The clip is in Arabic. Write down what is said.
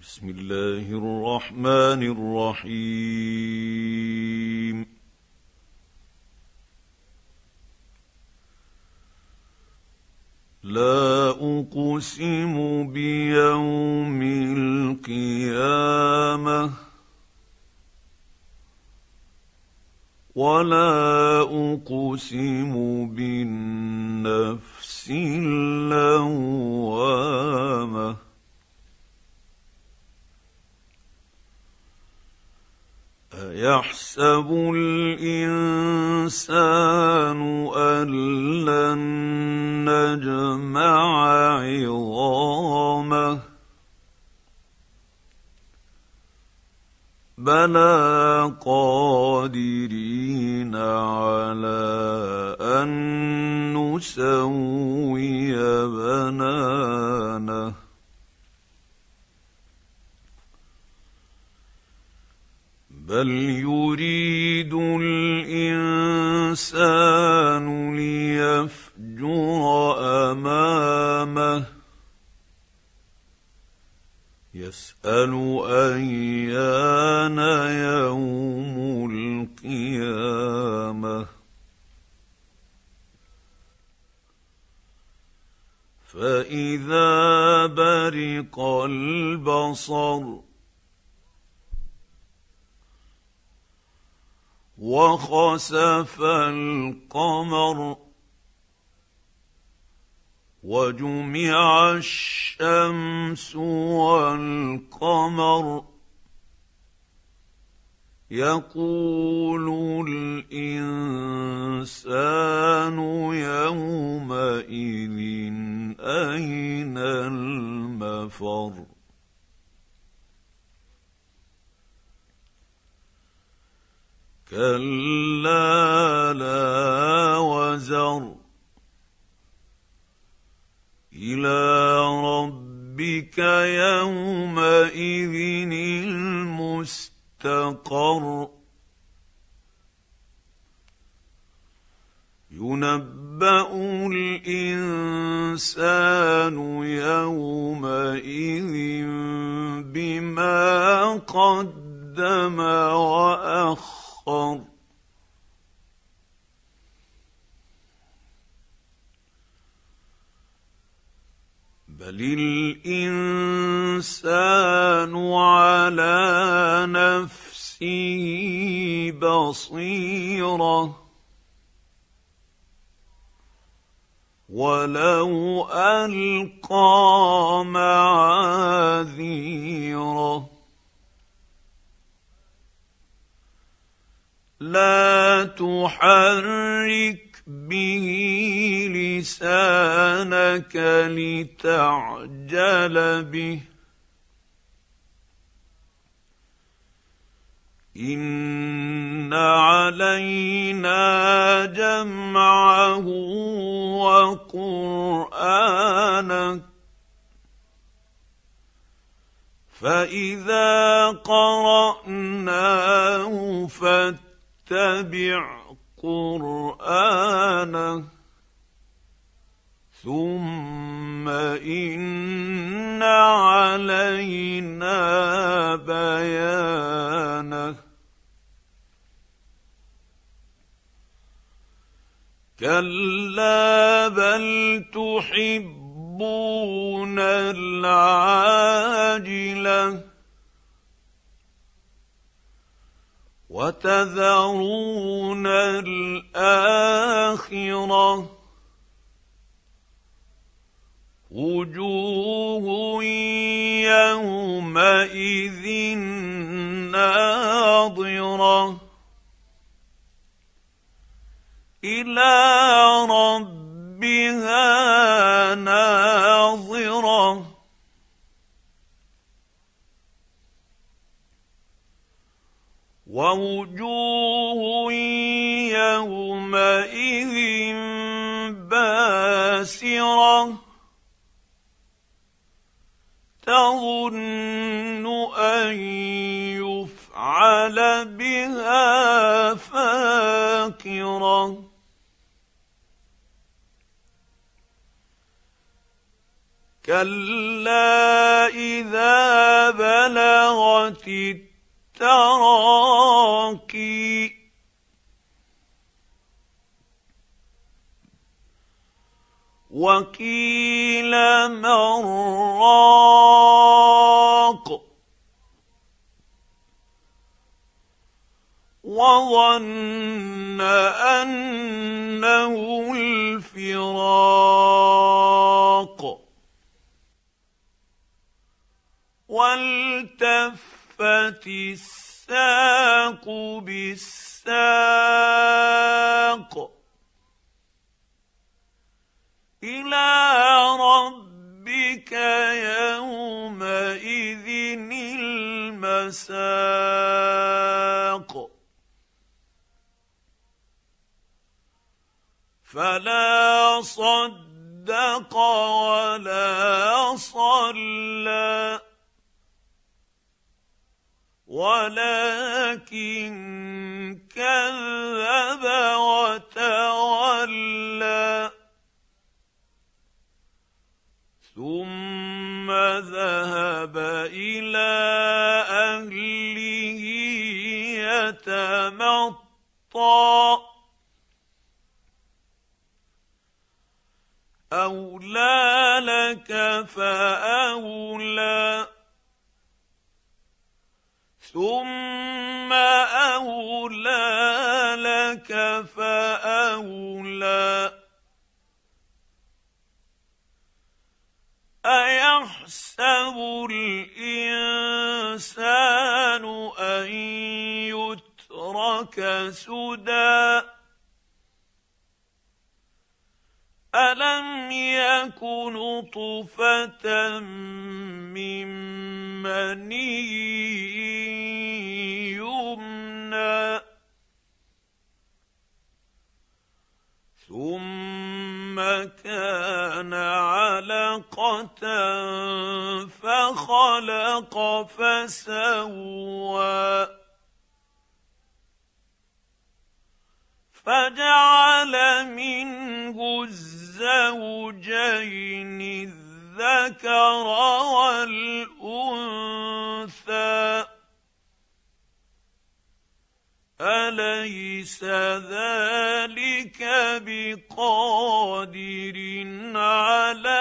بسم الله الرحمن الرحيم. لا أقسم بيوم القيامة ولا أقسم بالنفس ايحسب الإنسان أن لن نجمع عظامه. بلى قادرين على أن نسوي بنانه. بل يريد الانسان ليفجر امامه يسال ايان يوم القيامه فاذا برق البصر وخسف القمر وجمع الشمس والقمر. يقول الإنسان يومئذ أين المفر؟ كلا لا وزر. إلى ربك يومئذ المستقر. ينبأ الإنسان يومئذ بما قدم وأخر. الأبصار بل الإنسان على نفسه بصيره. ولو القى معاذيره لا تحرك به لسانك لتعجل به. إن علينا جمعه وقرآنه. فإذا قرأناه فاتبع اتبع قرآنه ثم إن علينا بيانه. كلا بل تحبون العاجلة. وتذرون الآخرة وجوه يومئذ ناظرة إلى ربها ووجوه يومئذ باسرة تظن أن يفعل بها فاقرة كلا إذا بلغت التراقي وقيل من راق. وظن أنه الفراق. والتفت الساق بالساق إلى ربك يومئذ المساق. فلا صدق ولا صلى. ولكن كذب وتولى. ثم ذهب إلى أهله يتمطى. أولى لك فأولى. ثم اولى لك فاولى ايحسب الانسان ان يترك سدى الم يك نطفه من مني يمنى ثم كان علقه فخلق فسوى فجعل منه الزوجين الذكر والأنثى. أليس ذلك بقادر على